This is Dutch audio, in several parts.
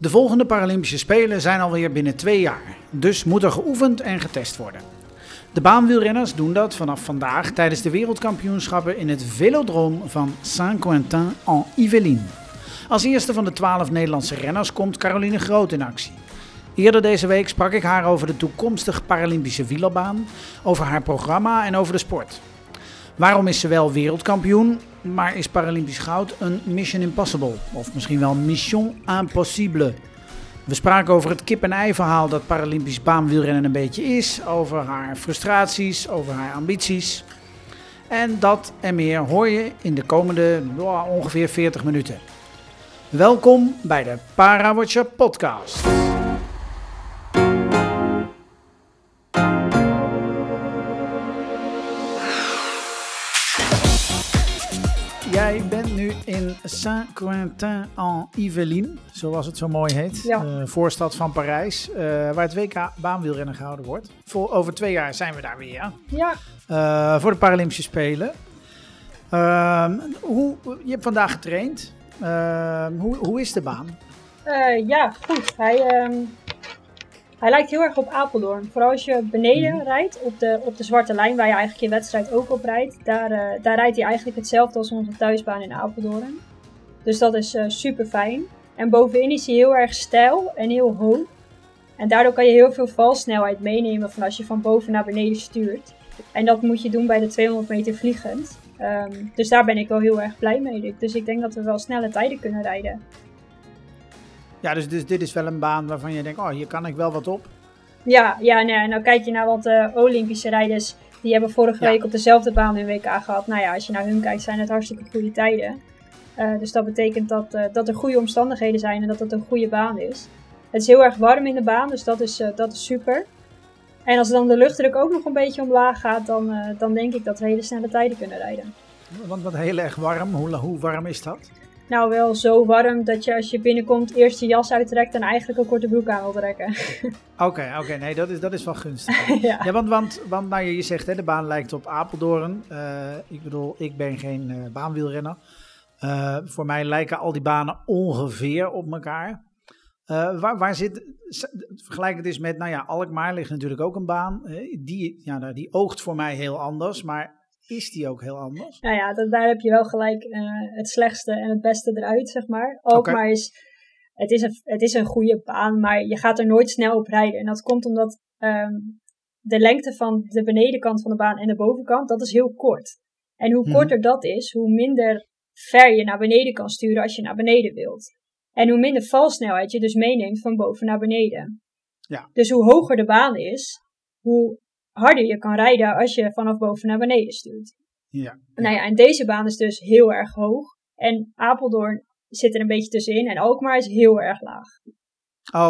De volgende Paralympische Spelen zijn alweer binnen twee jaar, dus moet er geoefend en getest worden. De baanwielrenners doen dat vanaf vandaag tijdens de wereldkampioenschappen in het velodrome van Saint-Quentin en Yvelines. Als eerste van de twaalf Nederlandse renners komt Caroline Groot in actie. Eerder deze week sprak ik haar over de toekomstige Paralympische wielerbaan, over haar programma en over de sport. Waarom is ze wel wereldkampioen, maar is Paralympisch goud een mission impossible? Of misschien wel mission impossible? We spraken over het kip-en-ei verhaal dat Paralympisch baanwielrennen een beetje is, over haar frustraties, over haar ambities. En dat en meer hoor je in de komende ongeveer 40 minuten. Welkom bij de Parawatcher podcast. In Saint-Quentin-en-Yvelines, zoals het zo mooi heet. Ja. eh, voorstad van Parijs, eh, waar het WK baanwielrennen gehouden wordt. Voor, over twee jaar zijn we daar weer. Ja, eh, voor de Paralympische Spelen. Ehm, hoe, je hebt vandaag getraind. Ehm, hoe, hoe is de baan? ja, goed. Hij, ehm, hij lijkt heel erg op Apeldoorn. Vooral als je beneden Mhm. rijdt, op de, op de zwarte lijn, waar je eigenlijk je wedstrijd ook op rijdt. Daar, eh, daar rijdt hij eigenlijk hetzelfde als onze thuisbaan in Apeldoorn. Dus dat is super fijn. En bovenin is hij heel erg steil en heel hoog. En daardoor kan je heel veel valsnelheid meenemen van als je van boven naar beneden stuurt. En dat moet je doen bij de 200 meter vliegend. Ehm, dus daar ben ik wel heel erg blij mee. Dus ik denk dat we wel snelle tijden kunnen rijden. Ja, dus, dus dit is wel een baan waarvan je denkt, oh, hier kan ik wel wat op. Ja, ja nee, nou kijk je naar wat eh, Olympische rijders. Die hebben vorige Ja. week op dezelfde baan hun WK gehad. Nou ja, als je naar hun kijkt, zijn het hartstikke goede tijden. Eh, dus dat betekent dat, eh, dat er goede omstandigheden zijn en dat het een goede baan is. Het is heel erg warm in de baan, dus dat is, dat is super. En als dan de luchtdruk ook nog een beetje omlaag gaat, dan, dan denk ik dat we hele snelle tijden kunnen rijden. Want wat heel erg warm. Hoe, hoe warm is dat? Nou, wel zo warm dat je als je binnenkomt eerst je jas uittrekt en eigenlijk een korte broek aan wil trekken. Oké, oké, nee, dat is, dat is wel gunstig. ja. Ja, want, want, want nou, je je zegt, hè, de baan lijkt op Apeldoorn. Eh, ik bedoel, ik ben geen eh, baanwielrenner. Eh, voor mij lijken al die banen ongeveer op elkaar. Waar, waar zit, vergelijk het eens met, nou ja, Alkmaar ligt natuurlijk ook een baan. Die, ja, nou, die oogt voor mij heel anders, maar is die ook heel anders? Nou ja, dat, daar heb je wel gelijk eh, het slechtste en het beste eruit, zeg maar. Ook maar is, het is, een, het is een goede baan, maar je gaat er nooit snel op rijden. En dat komt omdat ehm, de lengte van de benedenkant van de baan en de bovenkant, dat is heel kort. En hoe Mhm. korter dat is, hoe minder ver je naar beneden kan sturen als je naar beneden wilt. En hoe minder valsnelheid je dus meeneemt van boven naar beneden. Ja. Dus hoe hoger de baan is, hoe harder je kan rijden als je vanaf boven naar beneden stuurt. Ja. Nou ja, en deze baan is dus heel erg hoog. En Apeldoorn zit er een beetje tussenin. En Alkmaar is heel erg laag.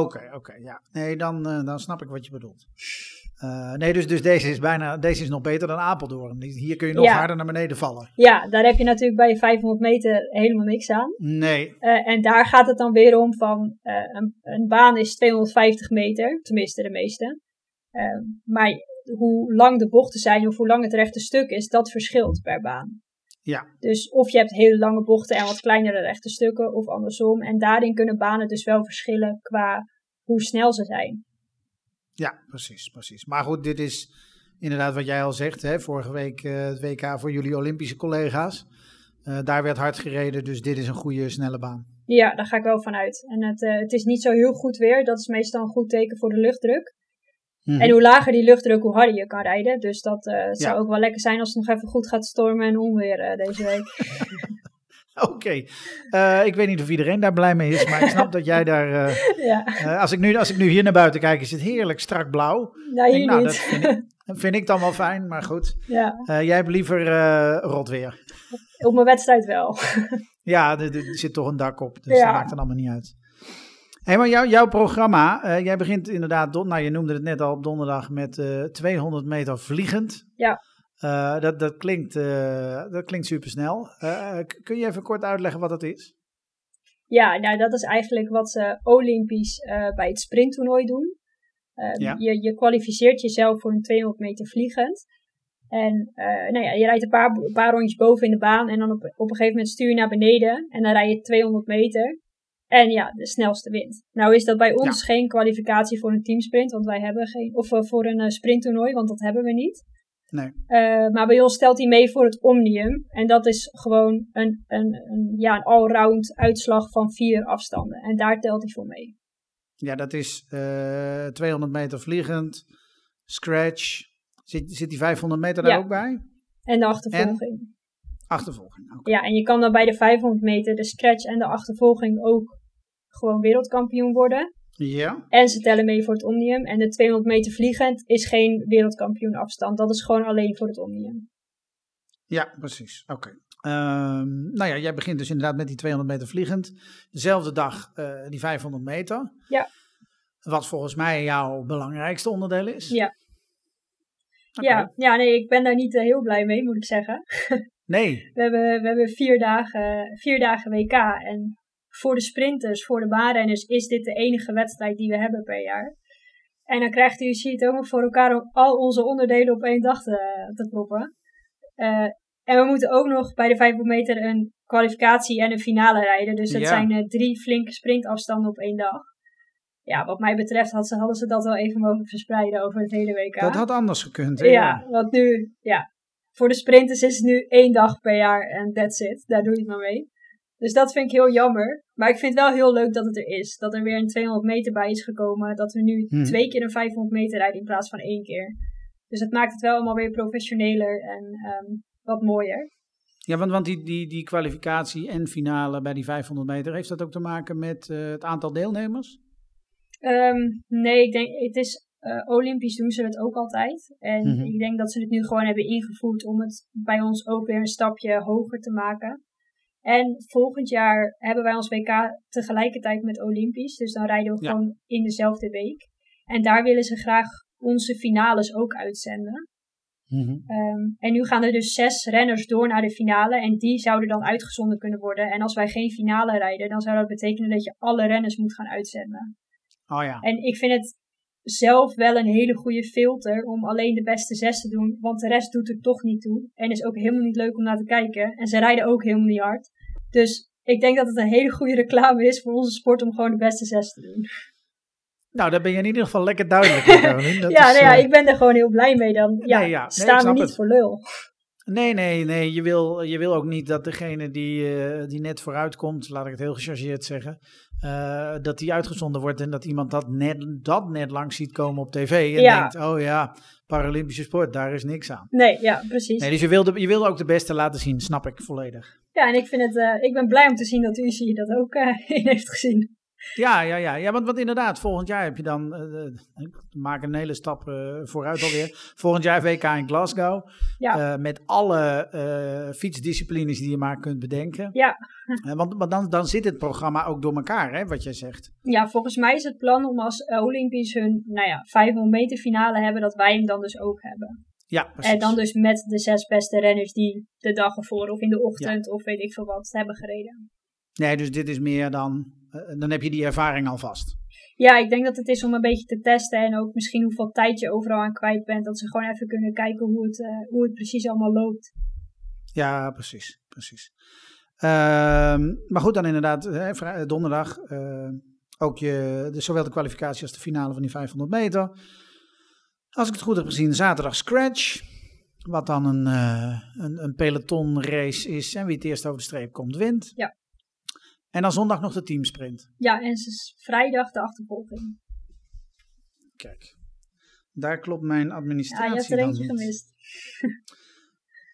Oké, oké, ja. Nee, dan, eh, dan snap ik wat je bedoelt. Eh, nee, dus, dus deze, is bijna, deze is nog beter dan Apeldoorn. Hier kun je nog Ja. harder naar beneden vallen. Ja, daar heb je natuurlijk bij 500 meter helemaal niks aan. Nee, Eh, en daar gaat het dan weer om van een, een baan is 250 meter. Tenminste, de meeste. Maar hoe lang de bochten zijn of hoe lang het rechte stuk is, dat verschilt per baan. Ja. Dus of je hebt hele lange bochten en wat kleinere rechte stukken of andersom. En daarin kunnen banen dus wel verschillen qua hoe snel ze zijn. Ja, precies, precies. Maar goed, dit is inderdaad wat jij al zegt. Hè? Vorige week eh, het WK voor jullie Olympische collega's. Eh, daar werd hard gereden, dus dit is een goede, snelle baan. Ja, daar ga ik wel van uit. En het, eh, het is niet zo heel goed weer. Dat is meestal een goed teken voor de luchtdruk. Mhm. En hoe lager die luchtdruk, hoe harder je kan rijden. Dus dat eh, zou ook wel lekker zijn als het nog even goed gaat stormen en onweer eh, deze week. Oké, Eh, ik weet niet of iedereen daar blij mee is, maar ik snap dat jij daar... ja, als, ik nu, als ik nu hier naar buiten kijk, is het heerlijk strak blauw. nou Ik hier denk, nou, niet. dat vind ik, dat vind ik dan wel fijn, maar goed. ja, jij hebt liever rot weer. op mijn wedstrijd wel. Ja, er, er zit toch een dak op, dus Ja. dat maakt het allemaal niet uit. Hé, maar jou, jouw programma, eh, jij begint inderdaad, don- nou je noemde het net al op donderdag, met eh 200 meter vliegend. Ja. Eh, dat, dat, klinkt, eh dat klinkt supersnel. Eh, kun je even kort uitleggen wat dat is? Ja, nou dat is eigenlijk wat ze Olympisch eh, bij het sprinttoernooi doen. Eh, Ja. je, je kwalificeert jezelf voor een 200 meter vliegend. En eh, nou ja, je rijdt een paar, paar rondjes boven in de baan en dan op, op een gegeven moment stuur je naar beneden en dan rij je 200 meter. En ja, de snelste wint. Nou is dat bij ons geen kwalificatie voor een teamsprint, want wij hebben geen, of uh, voor een uh, sprinttoernooi, want dat hebben we niet. Nee. Uh, maar bij ons stelt hij mee voor het Omnium. En dat is gewoon een, een, een, ja, een allround uitslag van vier afstanden. En daar telt hij voor mee. Ja, dat is 200 meter vliegend, scratch. Zit, zit die 500 meter daar Ja. ook bij? En de achtervolging. Achtervolging. oké. Ja, en je kan dan bij de 500 meter, de scratch en de achtervolging ook gewoon wereldkampioen worden. Ja. En ze tellen mee voor het Omnium. En de 200 meter vliegend is geen wereldkampioen afstand. Dat is gewoon alleen voor het Omnium. Ja, precies. Oké. Ehm, nou ja, jij begint dus inderdaad met die 200 meter vliegend. Dezelfde dag eh, die 500 meter. Ja. Wat volgens mij jouw belangrijkste onderdeel is. Ja. Ja, ja, nee, ik ben daar niet eh, heel blij mee, moet ik zeggen. Nee. We hebben, we hebben vier, dagen, vier dagen WK. En voor de sprinters, voor de baanrenners, is dit de enige wedstrijd die we hebben per jaar. En dan krijgt UCI het ook nog voor elkaar om al onze onderdelen op één dag te, te proppen. Eh, en we moeten ook nog bij de 500 meter een kwalificatie en een finale rijden. Dus dat Ja. zijn eh, drie flinke sprintafstanden op één dag. Ja, wat mij betreft had ze, hadden ze dat wel even mogen verspreiden over het hele WK. Dat had anders gekund. hè? Ja, want nu, ja, voor de sprinters is het nu één dag per jaar en that's it. Daar doe je het maar mee. Dus dat vind ik heel jammer. Maar ik vind het wel heel leuk dat het er is. Dat er weer een 200 meter bij is gekomen. Dat we nu Mhm. twee keer een 500 meter rijden in plaats van één keer. Dus het maakt het wel allemaal weer professioneler en ehm, wat mooier. Ja, want, want die, die, die kwalificatie en finale bij die 500 meter, heeft dat ook te maken met eh, het aantal deelnemers? Ehm, nee, ik denk, het is eh, Olympisch doen ze het ook altijd. En Mhm. ik denk dat ze het nu gewoon hebben ingevoerd om het bij ons ook weer een stapje hoger te maken. En volgend jaar hebben wij ons WK tegelijkertijd met Olympisch. Dus dan rijden we Ja. gewoon in dezelfde week. En daar willen ze graag onze finales ook uitzenden. Ehm, en nu gaan er dus zes renners door naar de finale. En die zouden dan uitgezonden kunnen worden. En als wij geen finale rijden, dan zou dat betekenen dat je alle renners moet gaan uitzenden. Oh ja. En ik vind het zelf wel een hele goede filter om alleen de beste zes te doen. Want de rest doet er toch niet toe. En is ook helemaal niet leuk om naar te kijken. En ze rijden ook helemaal niet hard. Dus ik denk dat het een hele goede reclame is voor onze sport om gewoon de beste zes te doen. Nou, daar ben je in ieder geval lekker duidelijk in, Caroline. Dat ja, is, nou ja, eh, ik ben er gewoon heel blij mee dan. Ja, Nee, ja. Nee, ik staan we niet het. voor lul. Nee, nee, nee. Je wil, je wil ook niet dat degene die, eh, die net vooruit komt, laat ik het heel gechargeerd zeggen, eh, dat die uitgezonden wordt en dat iemand dat net, dat net langs ziet komen op tv en Ja. denkt, oh ja, Paralympische sport, daar is niks aan. Nee, ja, precies. Nee, dus je wil, de, je wil ook de beste laten zien, snap ik volledig. Ja, en ik, vind het, eh, ik ben blij om te zien dat UCI dat ook eh, in heeft gezien. Ja, ja, ja. ja want, want inderdaad, volgend jaar heb je dan, ik maak een hele stap eh, vooruit alweer. Volgend jaar WK in Glasgow. Ja. Met alle fietsdisciplines die je maar kunt bedenken. Ja. Want want dan, dan zit het programma ook door elkaar, hè, wat jij zegt. Ja, volgens mij is het plan om als Olympisch hun nou ja, 500 meter finale hebben, dat wij hem dan dus ook hebben. Ja, precies. En dan dus met de zes beste renners die de dag ervoor of in de ochtend of weet ik veel wat hebben gereden. Nee, dus dit is meer dan, dan heb je die ervaring alvast. Ja, ik denk dat het is om een beetje te testen en ook misschien hoeveel tijd je overal aan kwijt bent. Dat ze gewoon even kunnen kijken hoe het, eh, hoe het precies allemaal loopt. Ja, precies, precies. Ehm, maar goed, dan inderdaad, hè, vrij- donderdag eh, ook je, de, zowel de kwalificatie als de finale van die 500 meter. Als ik het goed heb gezien, zaterdag scratch. Wat dan een, eh, een, een peloton race is. En wie het eerst over de streep komt, wint. Ja. En dan zondag nog de teamsprint. Ja, en ze is vrijdag de achtervolging. Kijk, daar klopt mijn Ja, administratie je hebt er eentje gemist.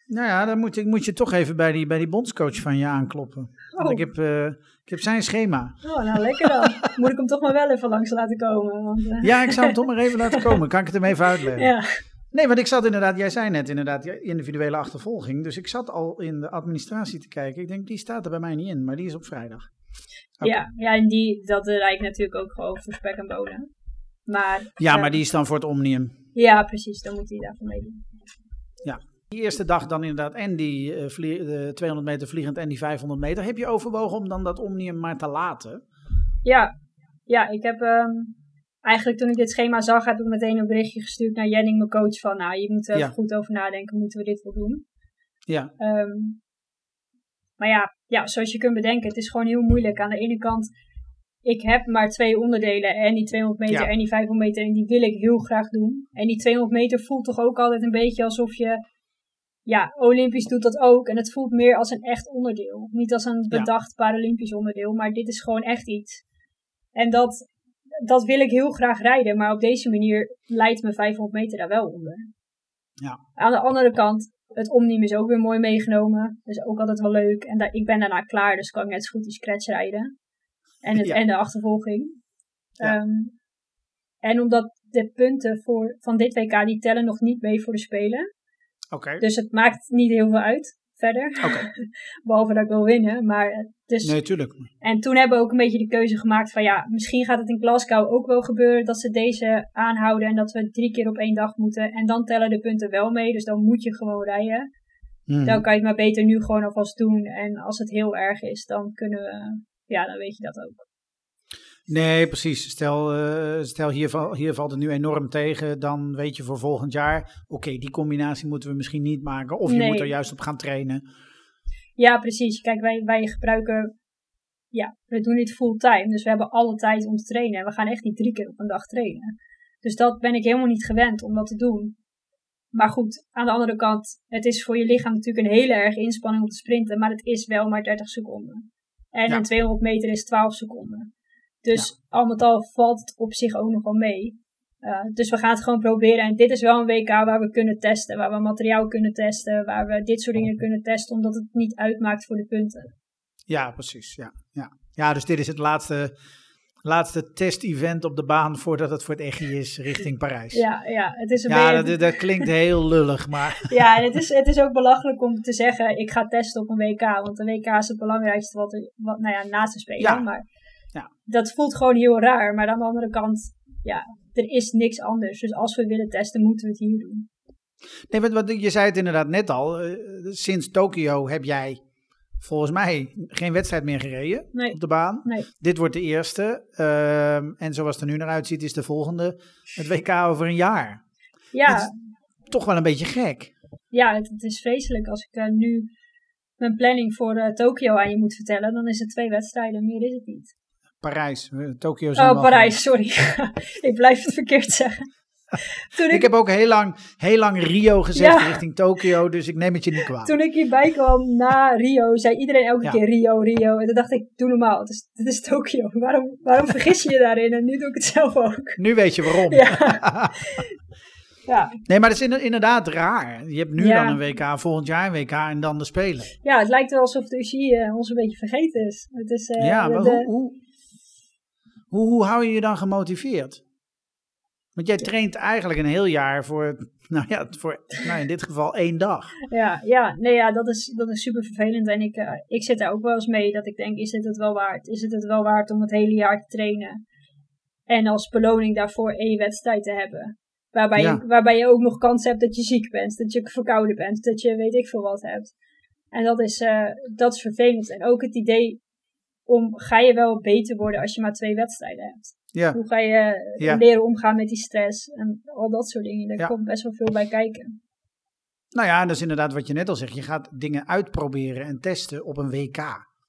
Nou ja, dan moet je, moet je toch even bij die, bij die bondscoach van je aankloppen. Want Oh. ik, heb, eh, ik heb zijn schema. Oh, nou lekker dan. Moet ik hem toch maar wel even langs laten komen. Want, eh, Ja, ik zou hem toch maar even laten komen. Kan ik het hem even uitleggen? ja. Nee, want ik zat inderdaad, jij zei net inderdaad, individuele achtervolging. Dus ik zat al in de administratie te kijken. Ik denk, die staat er bij mij niet in, maar die is op vrijdag. Ja, ja, en die, dat eh, ik natuurlijk ook gewoon voor spek en bonen. Maar, Ja, eh, maar die is dan voor het Omnium. Ja, precies, dan moet hij daarvoor meedoen. Die eerste dag dan inderdaad en die eh, vlie- de 200 meter vliegend en die 500 meter. Heb je overwogen om dan dat Omnium maar te laten? Ja, ja ik heb ehm, eigenlijk toen ik dit schema zag, heb ik meteen een berichtje gestuurd naar Jenning, mijn coach, van nou, je moet er Ja. goed over nadenken, moeten we dit wel doen? Ja, Ehm, maar ja, ja, zoals je kunt bedenken, het is gewoon heel moeilijk. Aan de ene kant ik heb maar twee onderdelen. En die 200 meter Ja. en die 500 meter. En die wil ik heel graag doen. En die 200 meter voelt toch ook altijd een beetje alsof je... Ja, Olympisch doet dat ook. En het voelt meer als een echt onderdeel. Niet als een bedacht Paralympisch onderdeel. Maar dit is gewoon echt iets. En dat, dat wil ik heel graag rijden. Maar op deze manier leidt mijn 500 meter daar wel onder. Ja. Aan de andere kant, het Omnium is ook weer mooi meegenomen. Dus ook altijd wel leuk. En daar, ik ben daarna klaar, dus kan ik net zo goed die scratch rijden. En, het, Ja. en de achtervolging. Ja. Ehm, en omdat de punten voor, van dit WK, die tellen nog niet mee voor de Spelen. Oké. Dus het maakt niet heel veel uit verder. Behalve dat ik wil winnen. Maar, dus, Nee, tuurlijk. En toen hebben we ook een beetje de keuze gemaakt van ja, misschien gaat het in Glasgow ook wel gebeuren dat ze deze aanhouden en dat we drie keer op één dag moeten. En dan tellen de punten wel mee, dus dan moet je gewoon rijden. Mhm. Dan kan je het maar beter nu gewoon alvast doen. En als het heel erg is, dan kunnen we, ja, dan weet je dat ook. Nee, precies. Stel, eh, stel hier, hier valt het nu enorm tegen, dan weet je voor volgend jaar, oké, die combinatie moeten we misschien niet maken. Of je Nee. moet er juist op gaan trainen. Ja, precies. Kijk, wij, wij gebruiken, ja, we doen dit fulltime. Dus we hebben alle tijd om te trainen. En we gaan echt niet drie keer op een dag trainen. Dus dat ben ik helemaal niet gewend om dat te doen. Maar goed, aan de andere kant, het is voor je lichaam natuurlijk een hele erg inspanning om te sprinten. Maar het is wel maar 30 seconden. En Ja. een 200 meter is 12 seconden. Dus al met al valt het op zich ook nog wel mee. Uh, dus we gaan het gewoon proberen. En dit is wel een WK waar we kunnen testen. Waar we materiaal kunnen testen. Waar we dit soort dingen kunnen testen. Omdat het niet uitmaakt voor de punten. Ja, precies. Ja, ja. ja dus dit is het laatste, laatste test-event op de baan voordat het voor het echt is richting Parijs. Ja, ja het is een Ja, beetje... dat, dat klinkt heel lullig, maar Ja, en het is, het is ook belachelijk om te zeggen, ik ga testen op een WK. Want een WK is het belangrijkste wat, er, wat nou ja, naast te spelen. Ja. Maar Ja. dat voelt gewoon heel raar. Maar aan de andere kant, ja, er is niks anders. Dus als we willen testen, moeten we het hier doen. nee, wat, wat, je zei het inderdaad net al. eh, sinds Tokio heb jij volgens mij geen wedstrijd meer gereden Nee. op de baan. Nee. Dit wordt de eerste. ehm, en zoals het er nu naar uitziet, is de volgende het WK over een jaar. Ja, toch wel een beetje gek. ja het, het is vreselijk. Als ik eh, nu mijn planning voor eh, Tokio aan je moet vertellen, dan is het twee wedstrijden. Meer is het niet. Parijs, eh, Tokio Oh, Parijs, sorry. ik blijf het verkeerd zeggen. Toen Ik ik, heb ook heel lang, heel lang Rio gezegd Ja. richting Tokio, dus ik neem het je niet kwalijk. toen ik hierbij kwam na Rio, zei iedereen elke Ja. keer Rio, Rio. En toen dacht ik, doe normaal, het is, het is Tokio. Waarom, waarom vergis je je daarin? En nu doe ik het zelf ook. Nu weet je waarom. Ja. Ja, Nee, maar dat is inder- inderdaad raar. Je hebt nu dan een WK, volgend jaar een WK en dan de Spelen. ja het lijkt wel alsof de UCI eh, ons een beetje vergeten is. Het is eh, ja, de- maar hoe, hoe, hoe hou je je dan gemotiveerd? Want jij traint eigenlijk een heel jaar voor, nou ja, voor nou in dit geval één dag. Ja, ja, nee, ja dat, is, dat is super vervelend. En ik, eh, ik zit daar ook wel eens mee dat ik denk, is dit het wel waard? Is het het wel waard om het hele jaar te trainen? En als beloning daarvoor één wedstrijd te hebben. Waarbij, Ja. je, waarbij je ook nog kans hebt dat je ziek bent, dat je verkouden bent, dat je weet ik veel wat hebt. En dat is, eh, dat is vervelend. En ook het idee om, ga je wel beter worden als je maar twee wedstrijden hebt? Ja, Hoe ga je Ja. leren omgaan met die stress en al dat soort dingen? Daar Ja. komt best wel veel bij kijken. nou ja, dat is inderdaad wat je net al zegt. Je gaat dingen uitproberen en testen op een WK.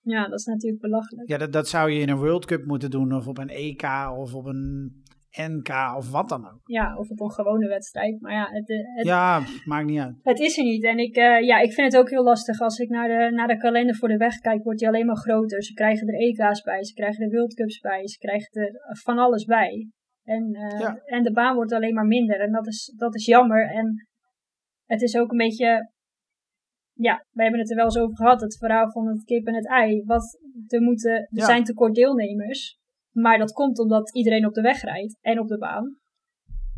Ja, dat is natuurlijk belachelijk. Ja, dat, dat zou je in een World Cup moeten doen of op een EK of op een NK of wat dan ook. Ja, of op een gewone wedstrijd. Maar ja, het, eh, het, Ja, maakt niet uit. het is er niet. En ik, eh, ja, ik vind het ook heel lastig. Als ik naar de, naar de kalender voor de weg kijk, wordt die alleen maar groter. Ze krijgen er EK's bij, ze krijgen er World Cups bij, ze krijgen er van alles bij. En, eh, Ja. en de baan wordt alleen maar minder. En dat is, dat is jammer. En het is ook een beetje... Ja, we hebben het er wel eens over gehad. Het verhaal van het kip en het ei. Wat er, moeten, er Ja. zijn tekort deelnemers. Maar dat komt omdat iedereen op de weg rijdt en op de baan.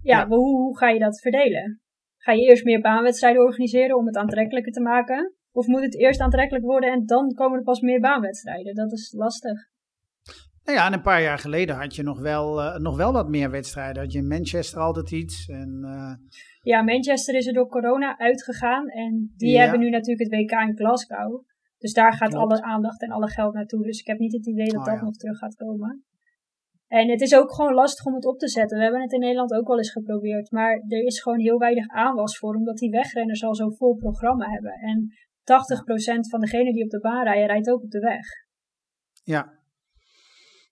Ja, hoe, hoe ga je dat verdelen? Ga je eerst meer baanwedstrijden organiseren om het aantrekkelijker te maken? Of moet het eerst aantrekkelijk worden en dan komen er pas meer baanwedstrijden? Dat is lastig. Nou ja, en een paar jaar geleden had je nog wel, eh, nog wel wat meer wedstrijden. Had je in Manchester altijd iets. En, eh, Ja, Manchester is er door corona uitgegaan. En die Ja. hebben nu natuurlijk het WK in Glasgow. Dus daar gaat Klopt. alle aandacht en alle geld naartoe. Dus ik heb niet het idee dat Oh, dat ja. nog terug gaat komen. En het is ook gewoon lastig om het op te zetten. We hebben het in Nederland ook wel eens geprobeerd. Maar er is gewoon heel weinig aanwas voor. Omdat die wegrenners al zo'n vol programma hebben. En 80% van degenen die op de baan rijden, rijdt ook op de weg. ja.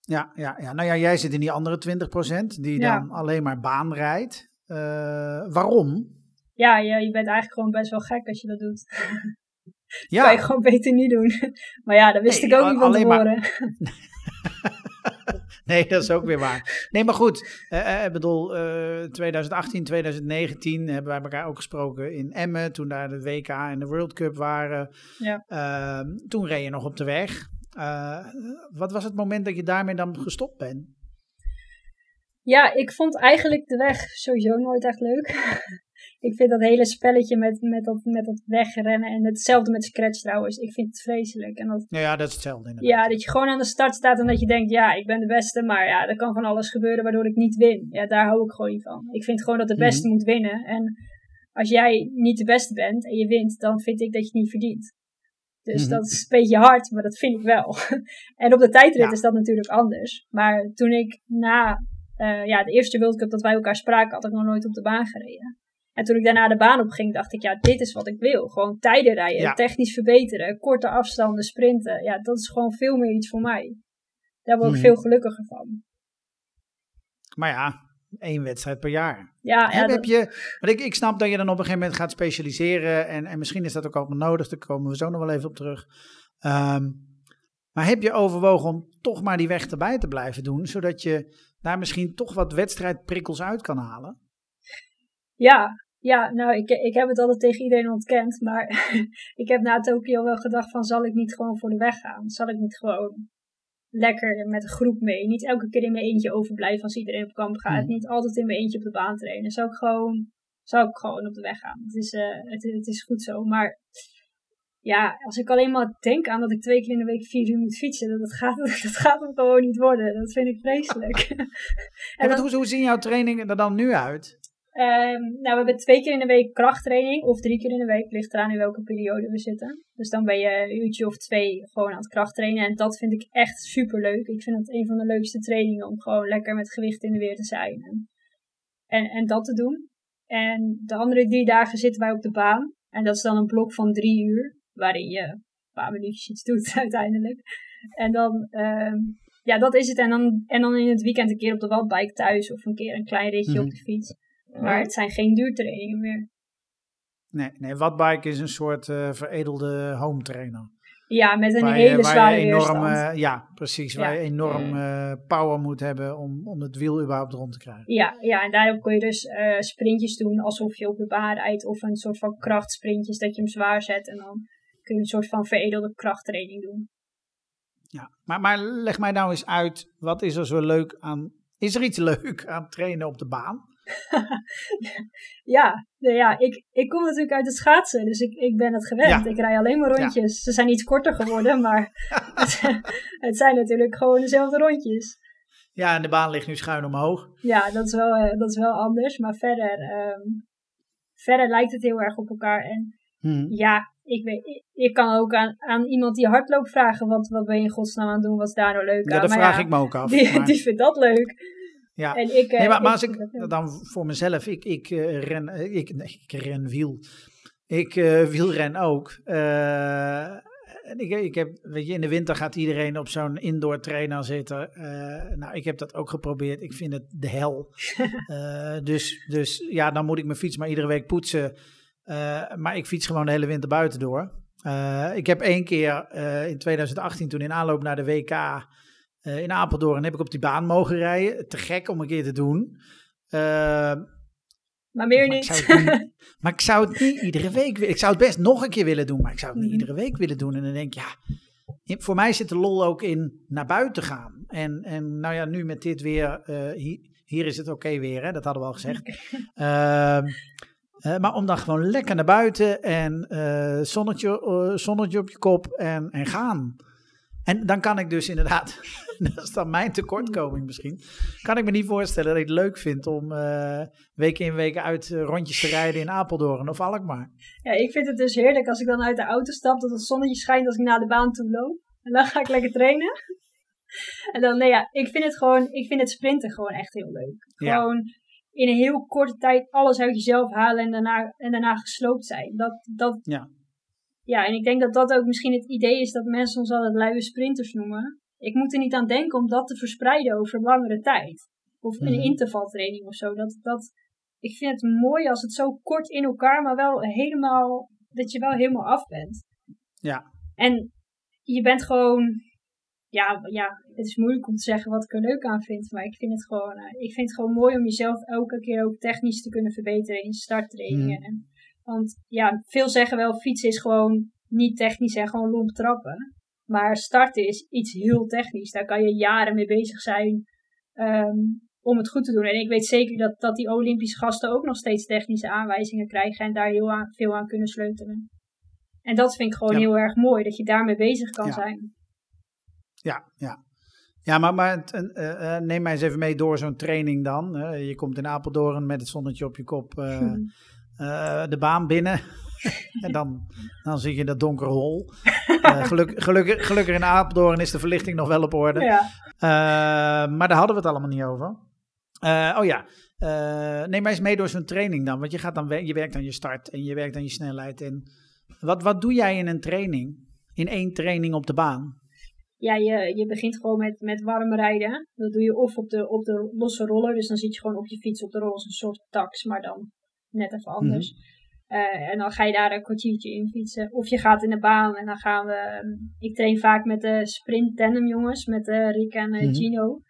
Ja, ja, ja, nou ja, jij zit in die andere 20% die Ja. dan alleen maar baan rijdt. Eh, waarom? Ja, je, je bent eigenlijk gewoon best wel gek als je dat doet. Ja, Kan je gewoon beter niet doen. maar ja, dat wist Nee, ik ook niet van alleen maar- tevoren. nee, dat is ook weer waar. Nee, maar goed, eh, eh, ik bedoel, eh 2018, 2019 hebben wij elkaar ook gesproken in Emmen, toen daar de WK en de World Cup waren. Ja. Ehm, toen reed je nog op de weg. Eh, wat was het moment dat je daarmee dan gestopt bent? Ja, ik vond eigenlijk de weg sowieso nooit echt leuk. Ik vind dat hele spelletje met, met, dat, met dat wegrennen en hetzelfde met scratch trouwens. Ik vind het vreselijk. En dat, Nou ja, dat is hetzelfde inderdaad. ja, dat je gewoon aan de start staat en dat je denkt, ja, ik ben de beste, maar ja, er kan van alles gebeuren waardoor ik niet win. Ja, daar hou ik gewoon niet van. Ik vind gewoon dat de beste moet winnen. En als jij niet de beste bent en je wint, dan vind ik dat je het niet verdient. Dus Mhm. dat is een beetje hard, maar dat vind ik wel. en op de tijdrit Ja. is dat natuurlijk anders. Maar toen ik na eh, ja, de eerste World Cup dat wij elkaar spraken, had ik nog nooit op de baan gereden. En toen ik daarna de baan op ging, dacht ik, ja, dit is wat ik wil. Gewoon tijden rijden, Ja. technisch verbeteren, korte afstanden, sprinten. Ja, dat is gewoon veel meer iets voor mij. Daar word ik Mhm. veel gelukkiger van. Maar ja, één wedstrijd per jaar. Ja, ja, heb, dat- je, want ik, ik snap dat je dan op een gegeven moment gaat specialiseren. En, en misschien is dat ook allemaal nodig. Daar komen we zo nog wel even op terug. Ehm, maar heb je overwogen om toch maar die weg erbij te blijven doen? Zodat je daar misschien toch wat wedstrijdprikkels uit kan halen? Ja, ja, nou, ik, ik heb het altijd tegen iedereen ontkend, maar ik heb na Tokio wel gedacht van, zal ik niet gewoon voor de weg gaan? Zal ik niet gewoon lekker met een groep mee? Niet elke keer in mijn eentje overblijven als iedereen op kamp gaat. Hmm. Niet altijd in mijn eentje op de baan trainen. Zou ik gewoon, zou ik gewoon op de weg gaan. Het is, eh, het, het is goed zo, maar ja, als ik alleen maar denk aan dat ik twee keer in de week vier uur moet fietsen, dat, dat, gaat, dat gaat hem gewoon niet worden. Dat vind ik vreselijk. En en wat, dan- hoe, hoe zien jouw trainingen er dan nu uit? Ehm, nou, we hebben twee keer in de week krachttraining, of drie keer in de week, ligt eraan in welke periode we zitten. Dus dan ben je een uurtje of twee gewoon aan het krachttrainen. En dat vind ik echt super leuk. Ik vind het een van de leukste trainingen om gewoon lekker met gewicht in de weer te zijn. En, en, dat te doen. En de andere drie dagen zitten wij op de baan. En dat is dan een blok van drie uur, waarin je een paar minuutjes iets doet uiteindelijk. En dan, ehm, ja, dat is het. En dan, en dan in het weekend een keer op de wattbike thuis, of een keer een klein ritje Mhm. op de fiets. Maar het zijn geen duurtrainingen meer. Nee, nee wattbike is een soort eh, veredelde home trainer. Ja, met een Waar je- hele waar je zware enorm, weerstand. eh, ja, precies. Waar je enorm eh, power moet hebben om, om het wiel überhaupt rond te krijgen. Ja, ja, en daarop kun je dus eh, sprintjes doen alsof je op de baan rijdt. Of een soort van krachtsprintjes dat je hem zwaar zet. En dan kun je een soort van veredelde krachttraining doen. Ja. Maar, maar leg mij nou eens uit, wat is er zo leuk aan... Is er iets leuk aan trainen op de baan? Ja, nou ja ik, ik kom natuurlijk uit het schaatsen. Dus ik, ik ben het gewend. Ja. Ik rij alleen maar rondjes. Ze zijn iets korter geworden, maar het, het zijn natuurlijk gewoon dezelfde rondjes. Ja, en de baan ligt nu schuin omhoog. Ja, dat is wel, eh, dat is wel anders. Maar verder, ehm, verder lijkt het heel erg op elkaar. En Hm. ja, ik, weet, ik, kan ook aan, aan iemand die hardloopt vragen: wat, wat ben je in godsnaam aan het doen? Wat is daar nou leuk Ja, aan? dat Maar vraag ja, ik me ook af. Die, maar- die vindt dat leuk. Ja. En ik, eh, Nee, maar, maar als ik dan voor mezelf, ik, ik eh, ren, eh, ik, nee, ik ren wiel. Ik eh, wielren ook. En ik, ik heb, weet je, in de winter gaat iedereen op zo'n indoor trainer zitten. Nou, ik heb dat ook geprobeerd. Ik vind het de hel. Dus, dus ja, dan moet ik mijn fiets maar iedere week poetsen. Maar ik fiets gewoon de hele winter buiten door. Ik heb één keer in 2018, toen in aanloop naar de WK eh, in Apeldoorn, heb ik op die baan mogen rijden. Te gek om een keer te doen. Eh, maar meer maar ik, niet. niet maar ik zou het niet iedere week willen. Ik zou het best nog een keer willen doen, maar ik zou het niet Mhm. iedere week willen doen. En dan denk ik, ja, voor mij zit de lol ook in naar buiten gaan. En, en nou ja, nu met dit weer, eh, hier, hier is het oké weer, hè? dat hadden we al gezegd. Ehm, eh, maar om dan gewoon lekker naar buiten en zonnetje, zonnetje op je kop en, en gaan. En dan kan ik dus inderdaad, dat is dan mijn tekortkoming misschien, kan ik me niet voorstellen dat ik het leuk vind om eh week in week uit eh, rondjes te rijden in Apeldoorn of Alkmaar. Ja, ik vind het dus heerlijk als ik dan uit de auto stap, dat het zonnetje schijnt als ik naar de baan toe loop. En dan ga ik lekker trainen. En dan, nee ja, ik vind het gewoon, ik vind het sprinten gewoon echt heel leuk. Ja. Gewoon in een heel korte tijd alles uit jezelf halen en daarna, en daarna gesloopt zijn. Dat, dat, Ja. Ja, en ik denk dat dat ook misschien het idee is dat mensen ons altijd luie sprinters noemen. Ik moet er niet aan denken om dat te verspreiden over langere tijd. Of een Mhm. intervaltraining of zo. Dat, dat, ik vind het mooi als het zo kort in elkaar, maar wel helemaal, dat je wel helemaal af bent. Ja. En je bent gewoon, ja, ja, het is moeilijk om te zeggen wat ik er leuk aan vind, maar ik vind het gewoon, eh, ik vind het gewoon mooi om jezelf elke keer ook technisch te kunnen verbeteren in starttrainingen. En, want ja, veel zeggen wel, fietsen is gewoon niet technisch en gewoon lomp trappen. Maar starten is iets heel technisch. Daar kan je jaren mee bezig zijn ehm, om het goed te doen. En ik weet zeker dat, dat die Olympische gasten ook nog steeds technische aanwijzingen krijgen en daar heel aan, veel aan kunnen sleutelen. En dat vind ik gewoon Ja. heel erg mooi, dat je daarmee bezig kan Ja. zijn. Ja, ja. Ja, maar, maar eh, eh, neem mij eens even mee door zo'n training dan. Eh, je komt in Apeldoorn met het zonnetje op je kop Hm. Eh, de baan binnen. en dan, dan zie je dat donkere hol. Eh, geluk, gelukkig, gelukkig in Apeldoorn is de verlichting nog wel op orde. Ja. Eh, maar daar hadden we het allemaal niet over. Oh ja, neem mij eens mee door zo'n training dan. Want je, gaat dan, je werkt aan je start en je werkt aan je snelheid. En wat, wat doe jij in een training? In één training op de baan? ja, je, je begint gewoon met, met warm rijden. Dat doe je of op de, op de losse roller. Dus dan zit je gewoon op je fiets op de roller als een soort tax, maar dan net even anders. Eh, en dan ga je daar een kwartiertje in fietsen. Of je gaat in de baan en dan gaan we... ehm, Ik train vaak met de sprint tandem jongens, met eh, Rick en eh, Mhm. Gino.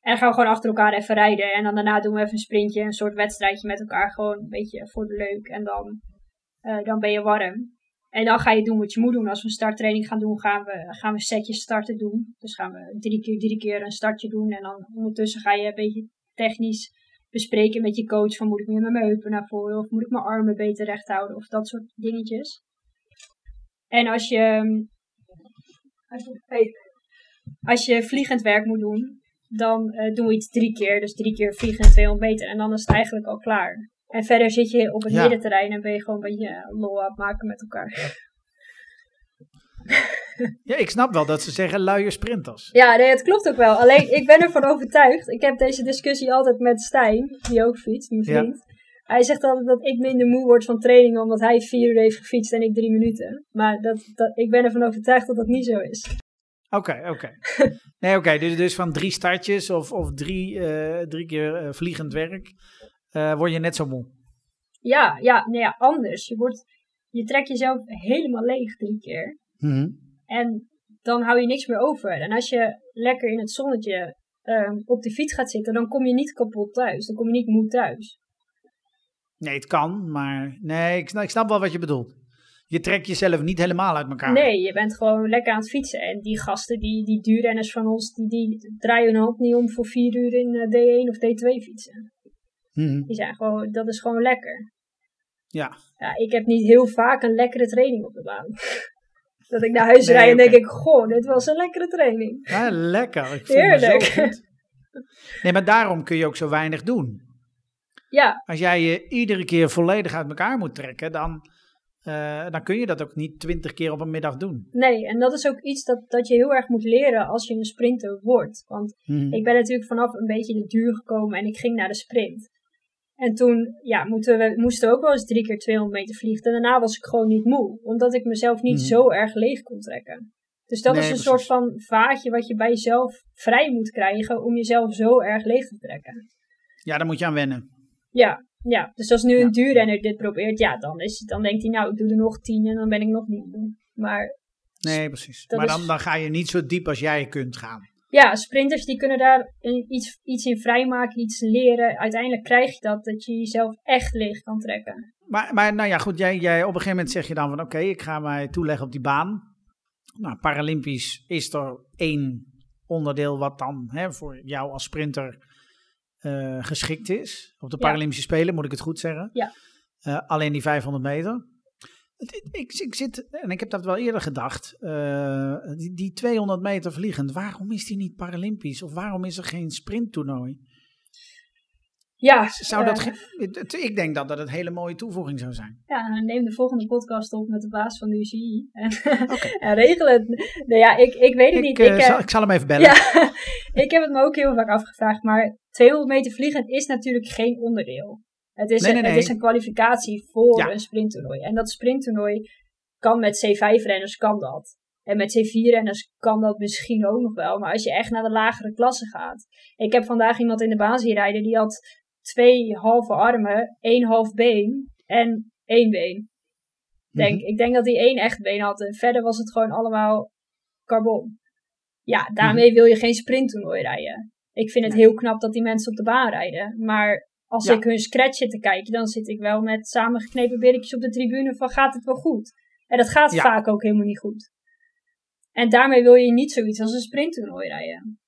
En dan gaan we gewoon achter elkaar even rijden. En dan daarna doen we even een sprintje, een soort wedstrijdje met elkaar. Gewoon een beetje voor de leuk. En dan, dan ben je warm. En dan ga je doen wat je moet doen. Als we een starttraining gaan doen, gaan we, gaan we setjes starten doen. Dus gaan we drie keer, drie keer een startje doen. En dan ondertussen ga je een beetje technisch bespreken met je coach. Van moet ik meer met mijn heupen naar voren? Of moet ik mijn armen beter recht houden? Of dat soort dingetjes. En als je, als je, als je vliegend werk moet doen, dan eh, doen we iets drie keer. Dus drie keer vliegen 200 meter. En dan is het eigenlijk al klaar. En verder zit je op het Ja. middenterrein en ben je gewoon een beetje eh, lol aan het maken met elkaar. Ja, ik snap wel dat ze zeggen luie sprinters. Ja, nee, het klopt ook wel. Alleen, ik ben ervan overtuigd. Ik heb deze discussie altijd met Stijn, die ook fietst, mijn Ja. vriend. Hij zegt altijd dat ik minder moe word van trainingen omdat hij vier uur heeft gefietst en ik drie minuten. Maar dat, dat, ik ben ervan overtuigd dat dat niet zo is. Oké, oké. Nee, oké. dus, dus van drie startjes of, of drie, eh, drie keer eh, vliegend werk eh, word je net zo moe. Ja, ja, nee, ja, anders. Je, wordt, je trekt jezelf helemaal leeg drie keer. Mhm. En dan hou je niks meer over. En als je lekker in het zonnetje ehm, op de fiets gaat zitten, dan kom je niet kapot thuis. Dan kom je niet moe thuis. Nee, het kan, maar nee, ik snap, ik snap wel wat je bedoelt. Je trekt jezelf niet helemaal uit elkaar. Nee, je bent gewoon lekker aan het fietsen. En die gasten, die, die duurrenners van ons, die, die draaien hun hand niet om voor vier uur in eh, D1 of D2 fietsen. Mhm. Die zijn gewoon, dat is gewoon lekker. Ja. Ja, ik heb niet heel vaak een lekkere training op de baan. dat ik naar huis Nee, rijd en denk ik, goh, dit was een lekkere training. Ja, lekker. Ik voel me Heerlijk. zo goed. Nee, maar daarom kun je ook zo weinig doen. Ja, Als jij je iedere keer volledig uit elkaar moet trekken, dan, eh, dan kun je dat ook niet twintig keer op een middag doen. nee, en dat is ook iets dat, dat je heel erg moet leren als je een sprinter wordt. Want Mhm. Ik ben natuurlijk vanaf een beetje de duur gekomen en ik ging naar de sprint. En toen ja, moeten we, moesten we ook wel eens drie keer 200 meter vliegen. En daarna was ik gewoon niet moe, omdat ik mezelf niet Mhm. zo erg leeg kon trekken. Dus dat Nee, is een precies. soort van vaatje wat je bij jezelf vrij moet krijgen om jezelf zo erg leeg te trekken. Ja, daar moet je aan wennen. Ja, ja. dus als nu Ja. een duurrenner dit probeert, ja, dan, is, dan denkt hij nou, ik doe er nog tien en dan ben ik nog niet moe. Maar Nee, precies. Maar is- dan, dan ga je niet zo diep als jij kunt gaan. Ja, sprinters die kunnen daar iets, iets in vrijmaken, iets leren. Uiteindelijk krijg je dat, dat je jezelf echt leeg kan trekken. Maar, maar nou ja, goed, jij, jij, op een gegeven moment zeg je dan van oké, ik ga mij toeleggen op die baan. Nou, Paralympisch is er één onderdeel wat dan hè, voor jou als sprinter eh, geschikt is. Op de Ja. Paralympische Spelen moet ik het goed zeggen. Ja. Eh, alleen die 500 meter. Ik, ik zit, en ik heb dat wel eerder gedacht, eh, die, die 200 meter vliegend, waarom is die niet Paralympisch? Of waarom is er geen sprinttoernooi? Ja, Zou dat eh, ik denk dat dat een hele mooie toevoeging zou zijn. ja, neem de volgende podcast op met de baas van de UCI. En, en regel het. Nou ja, ik, ik weet het Ik, niet. ik, eh, zal, ik zal hem even bellen. ja, ik heb het me ook heel vaak afgevraagd. Maar 200 meter vliegen is natuurlijk geen onderdeel. Het is, Nee, een, nee, Het is een kwalificatie voor Ja. een sprinttoernooi. En dat sprinttoernooi kan met C5-renners, kan dat. En met C4-renners kan dat misschien ook nog wel. Maar als je echt naar de lagere klassen gaat. Ik heb vandaag iemand in de baan zien rijden. Die had twee halve armen, één half been en één been. Denk, Mhm. Ik denk dat hij één echt been had. En verder was het gewoon allemaal carbon. Ja, daarmee wil je geen sprinttoernooi rijden. Ik vind het heel knap dat die mensen op de baan rijden. Maar als Ja. ik hun scratch zit te kijken, dan zit ik wel met samengeknepen billetjes op de tribune van gaat het wel goed? En dat gaat Ja. vaak ook helemaal niet goed. En daarmee wil je niet zoiets als een sprinttoernooi rijden.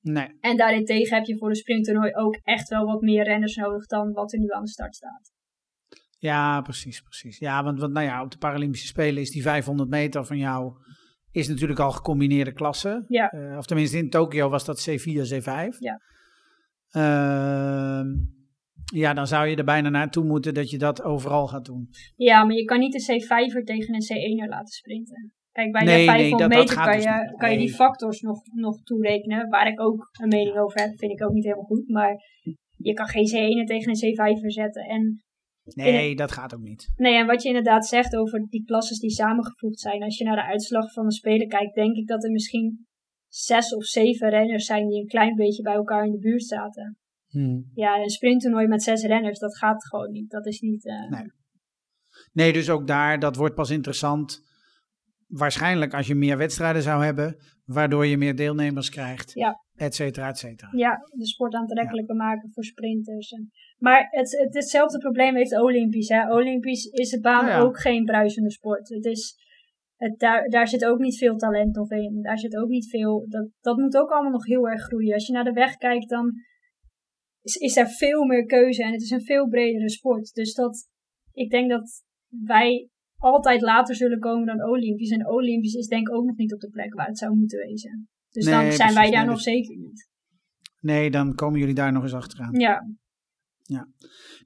Nee. En daarentegen heb je voor een sprinttoernooi ook echt wel wat meer renners nodig dan wat er nu aan de start staat. Ja, precies, precies. Ja, want, want nou ja, op de Paralympische Spelen is die 500 meter van jou is natuurlijk al gecombineerde klasse. Ja. Eh, of tenminste in Tokio was dat C4, C5. Ja. Ehm, ja, dan zou je er bijna naartoe moeten dat je dat overal gaat doen. Ja, maar je kan niet een C5er tegen een C1er laten sprinten. Kijk, bij Nee, de nee, 500 dat- dat meter kan, dus je, niet. kan je die Nee. factors nog, nog toerekenen. Waar ik ook een mening over heb, vind ik ook niet helemaal goed. Maar je kan geen C1er tegen een C5er zetten. En, Nee, dat gaat ook niet. nee, en wat je inderdaad zegt over die klasses die samengevoegd zijn. Als je naar de uitslag van de Spelen kijkt, denk ik dat er misschien zes of zeven renners zijn die een klein beetje bij elkaar in de buurt zaten. Hmm. Ja, een sprinttoernooi met zes renners, dat gaat gewoon niet. Dat is niet... eh, Nee. Nee, dus ook daar, dat wordt pas interessant. Waarschijnlijk als je meer wedstrijden zou hebben, waardoor je meer deelnemers krijgt, Ja. et cetera, et cetera. ja, de sport aantrekkelijker maken voor sprinters. En, maar het, het, hetzelfde probleem heeft Olympisch. Hè. Olympisch is het baan ja. ook geen bruisende sport. Het is, het, daar, daar zit ook niet veel talent nog in. Daar zit ook niet veel. Dat, dat moet ook allemaal nog heel erg groeien. Als je naar de weg kijkt, dan is, is er veel meer keuze en het is een veel bredere sport. Dus dat, ik denk dat wij altijd later zullen komen dan Olympisch. En Olympisch is denk ik ook nog niet op de plek waar het zou moeten wezen. Dus Nee, dan zijn precies. wij Nee, daar nog dus- zeker niet. Nee, dan komen jullie daar nog eens achteraan. Ja,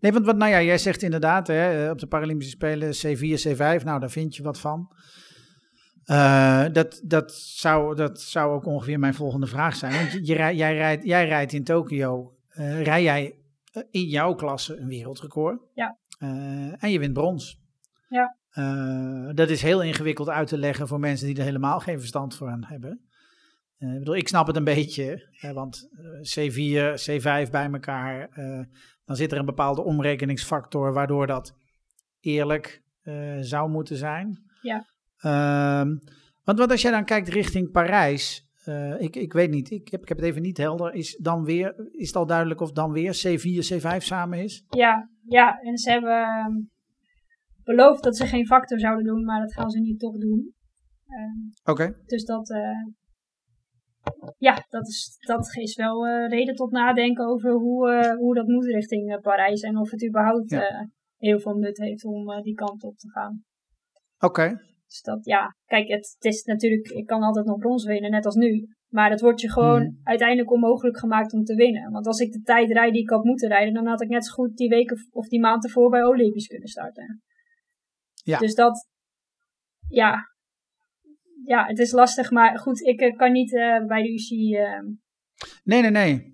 Nee, want wat, nou ja, jij zegt inderdaad, hè, eh, op de Paralympische Spelen C4, C5, nou daar vind je wat van. Eh, dat, dat, zou, dat zou ook ongeveer mijn volgende vraag zijn. Want je, jij, rijdt, jij rijdt in Tokio, eh rij jij eh, in jouw klasse een wereldrecord. Ja. Eh, en je wint brons. Ja. Dat is heel ingewikkeld uit te leggen voor mensen die er helemaal geen verstand van hebben. Ik bedoel, ik snap het een beetje, hè, want eh, C4, C5 bij elkaar, dan zit er een bepaalde omrekeningsfactor waardoor dat eerlijk zou moeten zijn. Ja. Ehm, want wat als jij dan kijkt richting Parijs, eh, ik, ik weet niet, ik heb, ik heb het even niet helder, is, dan weer, is het al duidelijk of dan weer C4, C5 samen is? ja, ja. En ze hebben ehm, beloofd dat ze geen factor zouden doen, maar dat gaan ze nu toch doen. Ehm, Oké. dus dat, eh, ja, dat is, dat is wel eh, reden tot nadenken over hoe, hoe dat moet richting Parijs. En of het überhaupt Ja. heel veel nut heeft om die kant op te gaan. Oké. Dus dat, ja, kijk, het, het is natuurlijk, ik kan altijd nog brons winnen, net als nu. Maar het wordt je gewoon Mhm. uiteindelijk onmogelijk gemaakt om te winnen. Want als ik de tijd rijd die ik had moeten rijden, dan had ik net zo goed die weken of die maand ervoor bij Olympisch kunnen starten. Ja. Dus dat, ja, ja, het is lastig, maar goed, ik eh, kan niet eh, bij de UCI. eh, Nee, nee, nee.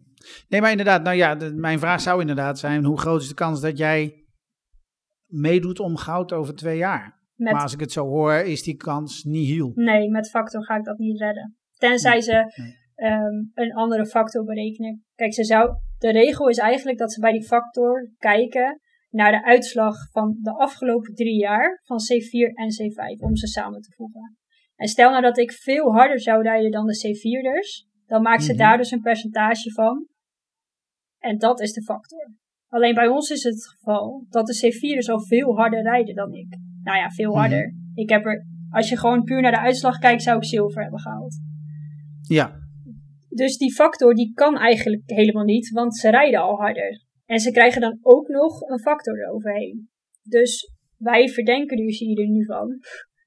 Nee, maar inderdaad, nou ja, de- mijn vraag zou inderdaad zijn, hoe groot is de kans dat jij meedoet om goud over twee jaar? Met, Maar als ik het zo hoor, is die kans nihil. Nee, met factor ga ik dat niet redden. Tenzij ze nee. ehm, een andere factor berekenen. Kijk, ze zou, de regel is eigenlijk dat ze bij die factor kijken naar de uitslag van de afgelopen drie jaar van C4 en C5 om ze samen te voegen. En stel nou dat ik veel harder zou rijden dan de C4'ers, dan maakt ze Mhm. daar dus een percentage van. En dat is de factor. Alleen bij ons is het geval dat de C4'ers al veel harder rijden dan ik. Nou ja, veel Mhm. harder. Ik heb er, als je gewoon puur naar de uitslag kijkt, zou ik zilver hebben gehaald. Ja, Dus die factor die kan eigenlijk helemaal niet, want ze rijden al harder. En ze krijgen dan ook nog een factor eroverheen. Dus wij verdenken de UCI er nu van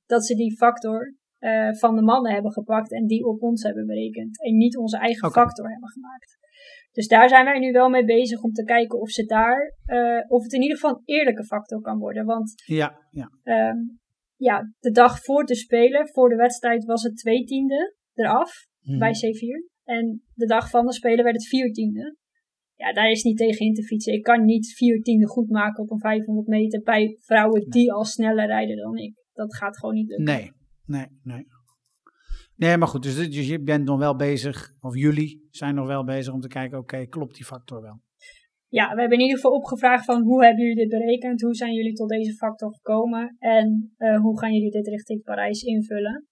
dat ze die factor eh, van de mannen hebben gepakt en die op ons hebben berekend. En niet onze eigen factor hebben gemaakt. Dus daar zijn wij nu wel mee bezig om te kijken of ze daar, eh, of het in ieder geval een eerlijke factor kan worden. Want ja, ja. Ehm, ja, de dag voor te spelen, voor de wedstrijd, was het twee tiende eraf Mhm. bij C4. En de dag van de spelen werd het vier tiende. Ja, daar is niet tegen in te fietsen. Ik kan niet vier tiende goed maken op een 500 meter bij vrouwen die al sneller rijden dan ik. Dat gaat gewoon niet lukken. Nee, nee, nee. Nee, maar goed, dus, dus je bent nog wel bezig, of jullie zijn nog wel bezig om te kijken, oké, klopt die factor wel? Ja, we hebben in ieder geval opgevraagd van hoe hebben jullie dit berekend? Hoe zijn jullie tot deze factor gekomen? En uh, hoe gaan jullie dit richting Parijs invullen?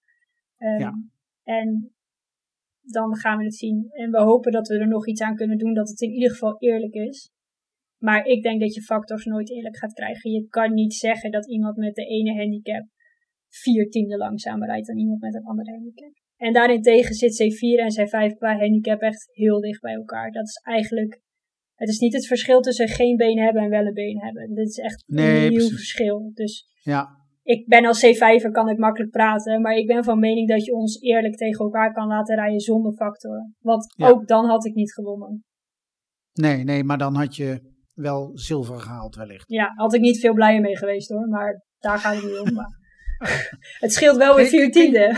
Um, ja. En dan gaan we het zien. En we hopen dat we er nog iets aan kunnen doen, dat het in ieder geval eerlijk is. Maar ik denk dat je factors nooit eerlijk gaat krijgen. Je kan niet zeggen dat iemand met de ene handicap vier tienden langzamer rijdt dan iemand met een andere handicap. En daarentegen zit C4 en C5 qua handicap echt heel dicht bij elkaar. Dat is eigenlijk. Het is niet het verschil tussen geen been hebben en wel een been hebben. Dit is echt een nieuw verschil. Dus ja. ik ben als C5 kan ik makkelijk praten. Maar ik ben van mening dat je ons eerlijk tegen elkaar kan laten rijden zonder factoren. Want ook dan had ik niet gewonnen. Nee, nee, maar dan had je wel zilver gehaald wellicht. Ja, had ik niet veel blijer mee geweest hoor. Maar daar gaat het niet om. Het scheelt wel weer vier tienden.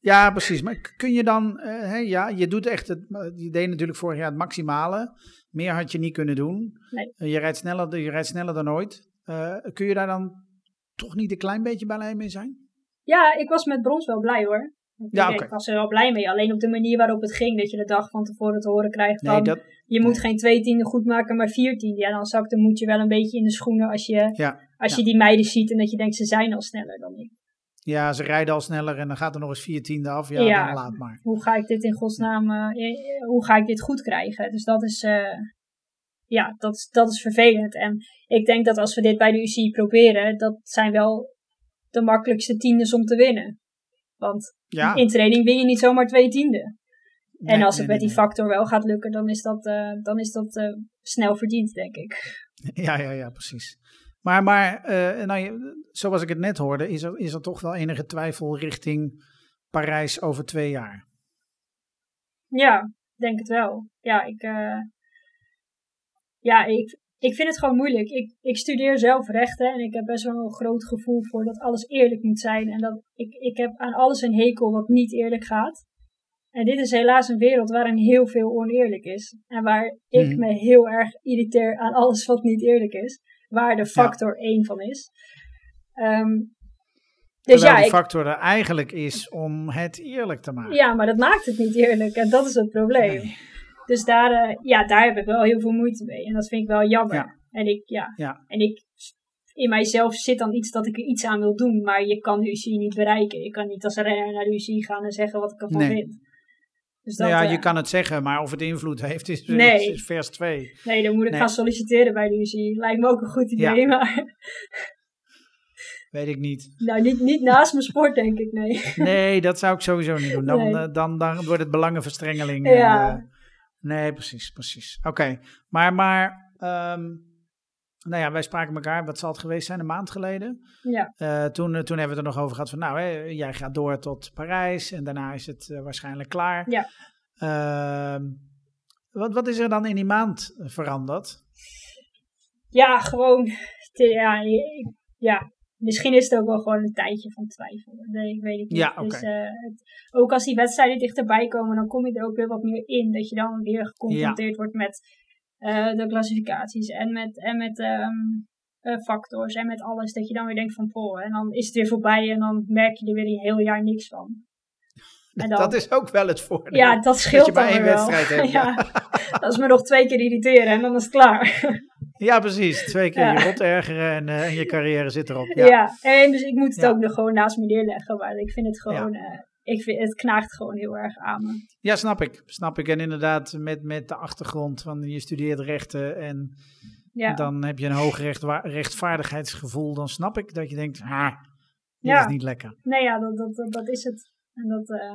Ja, precies. Maar kun je dan, uh, ja, je doet echt het, je deed natuurlijk vorig jaar het maximale. Meer had je niet kunnen doen. Nee. Uh, je, rijdt sneller, je rijdt sneller dan ooit. Uh, kun je daar dan toch niet een klein beetje blij mee zijn? Ja, ik was met brons wel blij hoor. Ja, ik, okay. ik was er wel blij mee. Alleen op de manier waarop het ging, dat je de dag van tevoren te horen krijgt. Nee, dat... je moet geen twee tienden goed maken, maar vier tienden. Ja, dan zakt de moet je wel een beetje in de schoenen als je, ja, als ja. je die meiden ziet en dat je denkt ze zijn al sneller dan ik. Ja, ze rijden al sneller en dan gaat er nog eens vier tienden af. Ja, ja, dan laat maar. Hoe ga ik dit in godsnaam, uh, hoe ga ik dit goed krijgen? Dus dat is, uh, ja, dat, dat is vervelend. En ik denk dat als we dit bij de UCI proberen, dat zijn wel de makkelijkste tiendes om te winnen. Want in training win je niet zomaar twee tienden. Nee, en als het met die factor wel gaat lukken, dan is dat, uh, dan is dat snel verdiend, denk ik. Ja, ja, ja, precies. Maar, maar uh, nou, zoals ik het net hoorde, is er, is er toch wel enige twijfel richting Parijs over twee jaar. Ja, denk het wel. Ja, ik, ja, ik, ik vind het gewoon moeilijk. Ik, ik studeer zelf rechten en ik heb best wel een groot gevoel voor dat alles eerlijk moet zijn. En dat ik, ik heb aan alles een hekel wat niet eerlijk gaat. En dit is helaas een wereld waarin heel veel oneerlijk is. En waar ik Mhm. me heel erg irriteer aan alles wat niet eerlijk is. Waar de factor één van is. Ehm, dus Terwijl ja, die ik, factor er eigenlijk is om het eerlijk te maken. ja, maar dat maakt het niet eerlijk. En dat is het probleem. Nee. Dus daar, eh, ja, daar heb ik wel heel veel moeite mee. En dat vind ik wel jammer. Ja. En ik, ja, Ja. en ik, in mijzelf zit dan iets dat ik er iets aan wil doen. Maar je kan de UCI niet bereiken. Je kan niet als renner naar de UCI gaan en zeggen wat ik ervan Nee. vind. Dus dat, Nou ja, eh, je kan het zeggen, maar of het invloed heeft is, Nee. is, vers 2. Nee, dan moet ik Nee. gaan solliciteren bij de UCI. Lijkt me ook een goed idee. Ja. Maar Weet ik niet. nou, niet, niet naast mijn sport, denk ik. Nee. Nee, dat zou ik sowieso niet doen. Dan, Nee. eh, dan, dan wordt het belangenverstrengeling. Ja. En, eh, nee, precies, precies. Oké, maar, maar ehm, nou ja, wij spraken elkaar, wat zal het geweest zijn, een maand geleden? Ja. Eh, toen, eh, toen hebben we het er nog over gehad van, nou, hè, jij gaat door tot Parijs en daarna is het eh, waarschijnlijk klaar. Ja. Ehm, wat, wat is er dan in die maand veranderd? ja, gewoon. te- ja, ja, misschien is het ook wel gewoon een tijdje van twijfel. Nee, ik weet het niet. Ja, oké. dus, het- ook als die wedstrijden dichterbij komen, dan kom je er ook weer wat meer in. Dat je dan weer geconfronteerd wordt met eh, de klassificaties en met, en met eh, factors en met alles. Dat je dan weer denkt van, poh, en dan is het weer voorbij en dan merk je er weer een heel jaar niks van. En dan- Dat is ook wel het voordeel. Ja, dat scheelt je maar één wel. wedstrijd hebt, ja. dat is me nog twee keer irriteren en dan is het klaar. Ja, precies. Twee keer Ja. je rot ergeren en, eh, en je carrière zit erop. Ja, Ja, en dus ik moet het ook nog gewoon naast me neerleggen. Maar ik vind het gewoon, ik vind, het knaagt gewoon heel erg aan me. Ja, snap ik. Snap ik. En inderdaad, met, met de achtergrond van je studeert rechten en Ja, dan heb je een hoog rechtwa- rechtvaardigheidsgevoel. Dan snap ik dat je denkt, ah, dit Ja. is niet lekker. nee ja, dat, dat, dat, is het. En dat, eh,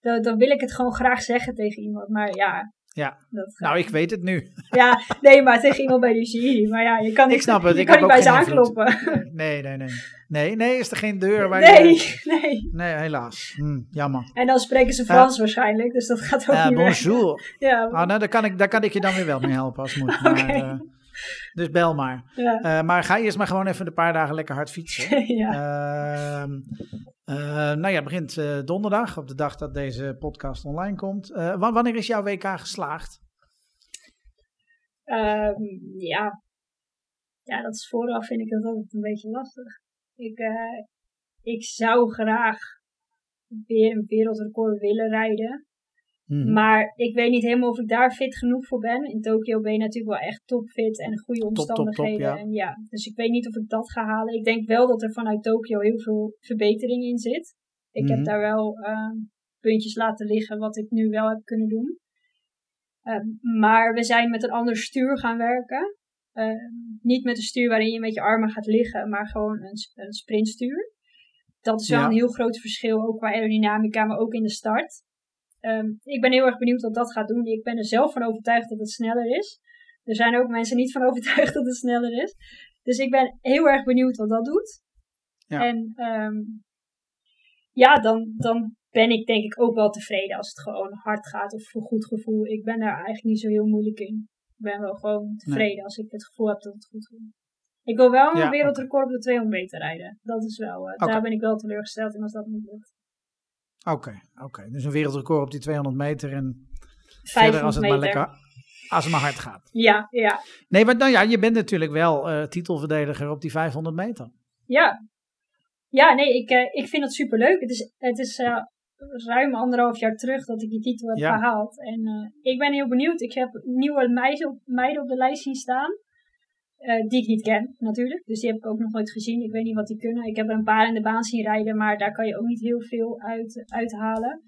dat, dan wil ik het gewoon graag zeggen tegen iemand. Maar ja, Ja, dat, nou, ik weet het nu. ja, nee, maar tegen iemand bij de. Maar ja, je kan niet, Ik snap het, je ik kan heb niet bij ze aankloppen. Nee, nee, nee. Nee, nee, is er geen deur waar Nee, je... nee. Nee, helaas. Hm, jammer. En dan spreken ze Frans waarschijnlijk, dus dat gaat ook niet weg. bonjour. Ja, Oh, nou, daar, kan ik, daar kan ik je dan weer wel mee helpen als moet. Maar, Oké. eh, dus bel maar. ja, Eh, maar ga eerst maar gewoon even een paar dagen lekker hard fietsen. ja. Ehm, eh, nou ja, het begint donderdag, op de dag dat deze podcast online komt. Wa- wanneer is jouw WK geslaagd? Ehm, ja. ja, dat is vooraf vind ik dat altijd een beetje lastig. Ik, eh, ik zou graag weer een wereldrecord willen rijden. Mhm. Maar ik weet niet helemaal of ik daar fit genoeg voor ben. In Tokio ben je natuurlijk wel echt topfit en goede top, top, omstandigheden. ja. En ja, dus ik weet niet of ik dat ga halen. Ik denk wel dat er vanuit Tokio heel veel verbetering in zit. Ik Mhm. heb daar wel eh, puntjes laten liggen wat ik nu wel heb kunnen doen. Eh, maar we zijn met een ander stuur gaan werken. Eh, niet met een stuur waarin je met je armen gaat liggen, maar gewoon een, sprintstuur. Dat is wel Ja. een heel groot verschil, ook qua aerodynamica, maar ook in de start. Ehm, ik ben heel erg benieuwd wat dat gaat doen. Ik ben er zelf van overtuigd dat het sneller is. Er zijn ook mensen niet van overtuigd dat het sneller is. Dus ik ben heel erg benieuwd wat dat doet. Ja. En ehm, ja, dan, dan ben ik denk ik ook wel tevreden als het gewoon hard gaat of voor goed gevoel. Ik ben daar eigenlijk niet zo heel moeilijk in. Ik ben wel gewoon tevreden als ik het gevoel heb dat het goed gaat. Ik wil wel een Ja, wereldrecord op de 200 meter rijden. Dat is wel, eh, daar ben ik wel teleurgesteld in als dat niet lukt. Oké, oké. Dus een wereldrecord op die 200 meter en 500 verder als het meter. maar lekker, als het maar hard gaat. Ja, ja, Nee, maar nou ja, je bent natuurlijk wel eh, titelverdediger op die 500 meter. ja. Ja, nee, ik, eh, ik vind dat superleuk. Het is, het is ruim anderhalf jaar terug dat ik die titel heb Ja. gehaald. En eh, ik ben heel benieuwd. Ik heb nieuwe meiden op, meiden op de lijst zien staan. eh, die ik niet ken, natuurlijk. Dus die heb ik ook nog nooit gezien. Ik weet niet wat die kunnen. Ik heb er een paar in de baan zien rijden, maar daar kan je ook niet heel veel uit, uithalen.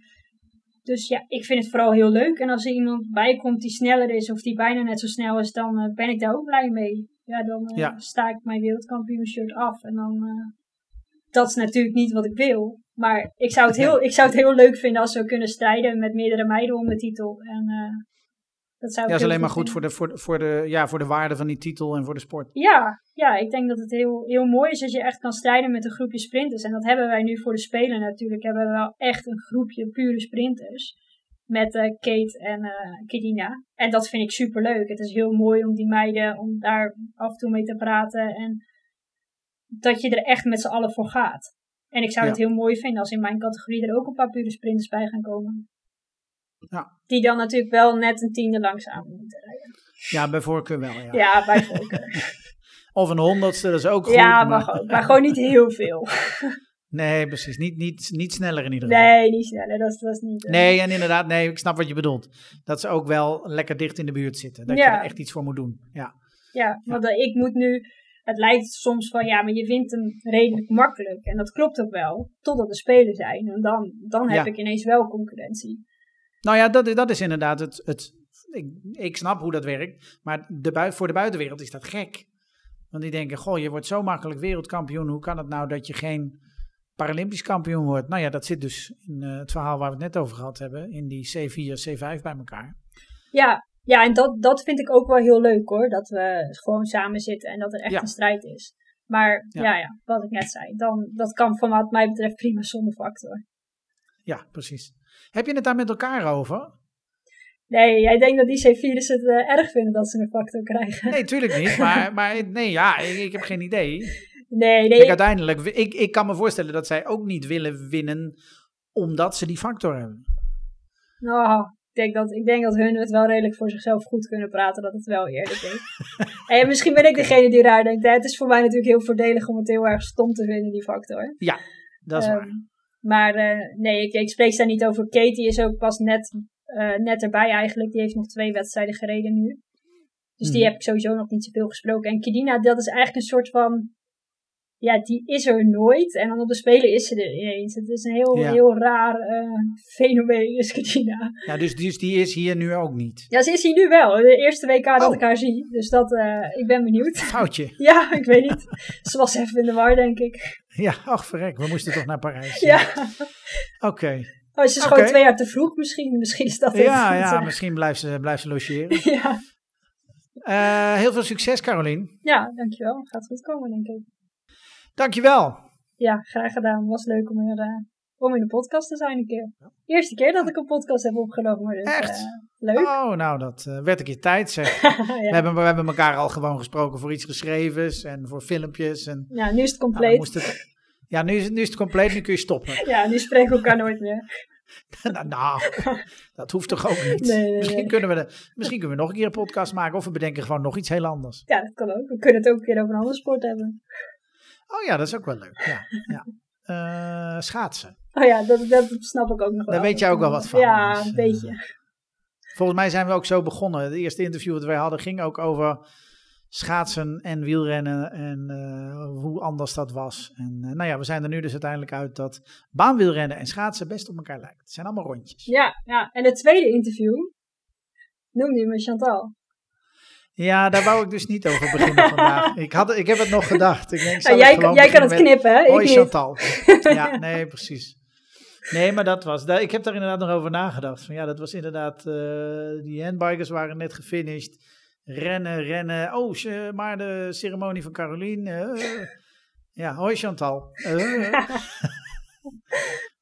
Dus ja, ik vind het vooral heel leuk. En als er iemand bij komt die sneller is of die bijna net zo snel is, dan eh, ben ik daar ook blij mee. Ja, dan Ja. sta ik mijn wereldkampioenshirt af. En dan, dat is natuurlijk niet wat ik wil. Maar ik zou, het heel, ik zou het heel leuk vinden als we kunnen strijden met meerdere meiden om de titel. En eh, dat zou Ja, is alleen maar goed vinden. voor de, voor, voor, de, ja, voor de waarde van die titel en voor de sport. Ja, ja, ik denk dat het heel, heel mooi is als je echt kan strijden met een groepje sprinters. En dat hebben wij nu voor de Spelen natuurlijk. Hebben we wel echt een groepje pure sprinters. Met eh, Kate en eh Kedina. En dat vind ik super leuk. Het is heel mooi om die meiden, om daar af en toe mee te praten. En dat je er echt met z'n allen voor gaat. En ik zou Ja. het heel mooi vinden als in mijn categorie er ook een paar pure sprinters bij gaan komen. Ja. Die dan natuurlijk wel net een tiende langzaam moeten rijden. Ja, bij voorkeur wel. Ja. Ja, bij voorkeur. Of een honderdste, dat is ook goed. ja, maar, ook. Maar gewoon niet heel veel. Nee, precies. Niet, niet, niet sneller in ieder geval. Nee, niet sneller. Dat is niet. eh, Nee, en inderdaad, nee, ik snap wat je bedoelt. Dat ze ook wel lekker dicht in de buurt zitten. Dat je er echt iets voor moet doen. Ja, Ja, want eh, ik moet nu. Het lijkt soms van ja, maar je vindt hem redelijk makkelijk. En dat klopt ook wel. Totdat de spelen zijn. En dan, dan heb Ja. ik ineens wel concurrentie. Nou ja, dat, dat is inderdaad het. het ik, ik snap hoe dat werkt. Maar de bui, voor de buitenwereld is dat gek. Want die denken: Goh, je wordt zo makkelijk wereldkampioen. Hoe kan het nou dat je geen Paralympisch kampioen wordt? Nou ja, dat zit dus in eh, het verhaal waar we het net over gehad hebben. In die C4, C5 bij elkaar. Ja, ja en dat, dat vind ik ook wel heel leuk hoor. Dat we gewoon samen zitten en dat er echt Ja. een strijd is. Maar Ja. ja. Ja, wat ik net zei. Dan, dat kan van wat mij betreft prima zonder factor. Ja, precies. Heb je het daar met elkaar over? Nee, jij denkt dat die C4'ers het eh, erg vinden dat ze een factor krijgen. Nee, tuurlijk niet. Maar, maar nee, ja, ik, ik heb geen idee. Nee, nee. Kijk, uiteindelijk, ik, ik kan me voorstellen dat zij ook niet willen winnen omdat ze die factor hebben. Nou, ik denk, dat, ik denk dat hun het wel redelijk voor zichzelf goed kunnen praten, dat het wel eerlijk is. en misschien ben ik degene die raar denkt. hè. Het is voor mij natuurlijk heel voordelig om het heel erg stom te vinden, die factor. Dat is Ehm, waar. Maar eh, nee, ik, ik spreek daar niet over. Katie is ook pas net, eh, net erbij eigenlijk. Die heeft nog twee wedstrijden gereden nu. Dus die Mhm. heb ik sowieso nog niet zoveel gesproken. En Kedina, dat is eigenlijk een soort van... Ja, die is er nooit. En dan op de Spelen is ze er ineens. Het is een heel, Ja. heel raar eh, fenomeen, is Kedina. Ja, dus, dus die is hier nu ook niet. Ja, ze is hier nu wel. De eerste WK dat Oh. ik haar zie. Dus dat, eh, ik ben benieuwd. Foutje. ja, ik weet niet. Ze was even in de war, denk ik. Ja, ach verrek, we moesten toch naar Parijs. Ja. Oké. Oh, ze is gewoon twee jaar te vroeg misschien. Misschien is dat Ja, ja, eh. misschien blijft ze, blijft ze logeren. ja. Heel veel succes, Carolien. ja, dankjewel. Gaat goed komen, denk ik. Dankjewel. Ja, graag gedaan. Was leuk om, er, eh, om in de podcast te zijn een keer. Eerste keer dat ik een podcast heb opgenomen. Dus, Echt? eh, leuk. Oh, nou, dat eh, werd een keer tijd, zeg. We, hebben, we hebben elkaar al gewoon gesproken voor iets geschrevens en voor filmpjes. En, ja, nu is het nou, compleet. moest het, ja, nu is, het- nu is het compleet, nu kun je stoppen. Ja, nu spreken we elkaar nooit meer. nou, nou, dat hoeft toch ook niet? Nee, nee, misschien, nee. Kunnen we de, misschien kunnen we nog een keer een podcast maken of we bedenken gewoon nog iets heel anders. Ja, dat kan ook. We kunnen het ook een keer over een andere sport hebben. Oh ja, dat is ook wel leuk. Ja, ja. Eh, schaatsen. Oh ja, dat, dat snap ik ook nog wel. Daar weet jij ook wel wat van. Ja, Dus, een eh, beetje. Volgens mij zijn we ook zo begonnen. Het eerste interview dat wij hadden ging ook over schaatsen en wielrennen en eh, hoe anders dat was. En eh, nou ja, we zijn er nu dus uiteindelijk uit dat baanwielrennen en schaatsen best op elkaar lijken. Het zijn allemaal rondjes. Ja, ja, en het tweede interview noemde je me Chantal. Ja, daar wou ik dus niet over beginnen vandaag. Ik, had, ik heb het nog gedacht. Ik denk, ik jij jij kan het knippen, hè? Hoi. Chantal. Ja, nee, precies. Nee, maar dat was. daar- Ik heb daar inderdaad nog over nagedacht. Van ja, dat was inderdaad. eh, die handbikers waren net gefinished. Rennen, rennen. Oh, maar de ceremonie van Carolien. eh, ja, hoi Chantal. Eh,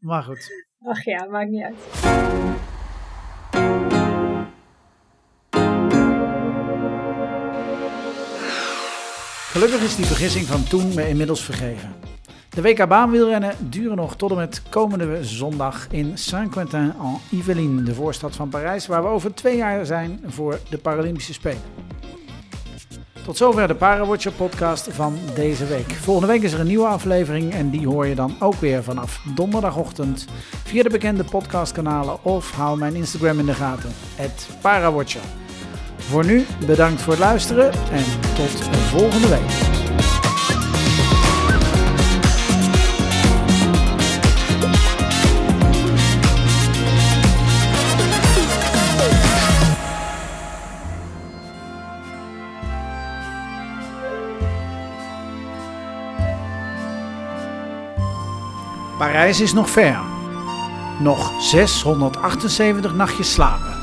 maar goed. Ach ja, maakt niet uit. Gelukkig is die vergissing van toen me inmiddels vergeven. De WK baanwielrennen duren nog tot en met komende zondag in Saint-Quentin-en-Yvelines, de voorstad van Parijs, waar we over twee jaar zijn voor de Paralympische Spelen. Tot zover de Parawatcher podcast van deze week. Volgende week is er een nieuwe aflevering en die hoor je dan ook weer vanaf donderdagochtend via de bekende podcastkanalen of hou mijn Instagram in de gaten, @parawatcher. Voor nu bedankt voor het luisteren en tot volgende week. Parijs is nog ver. Nog 678 nachtjes slapen.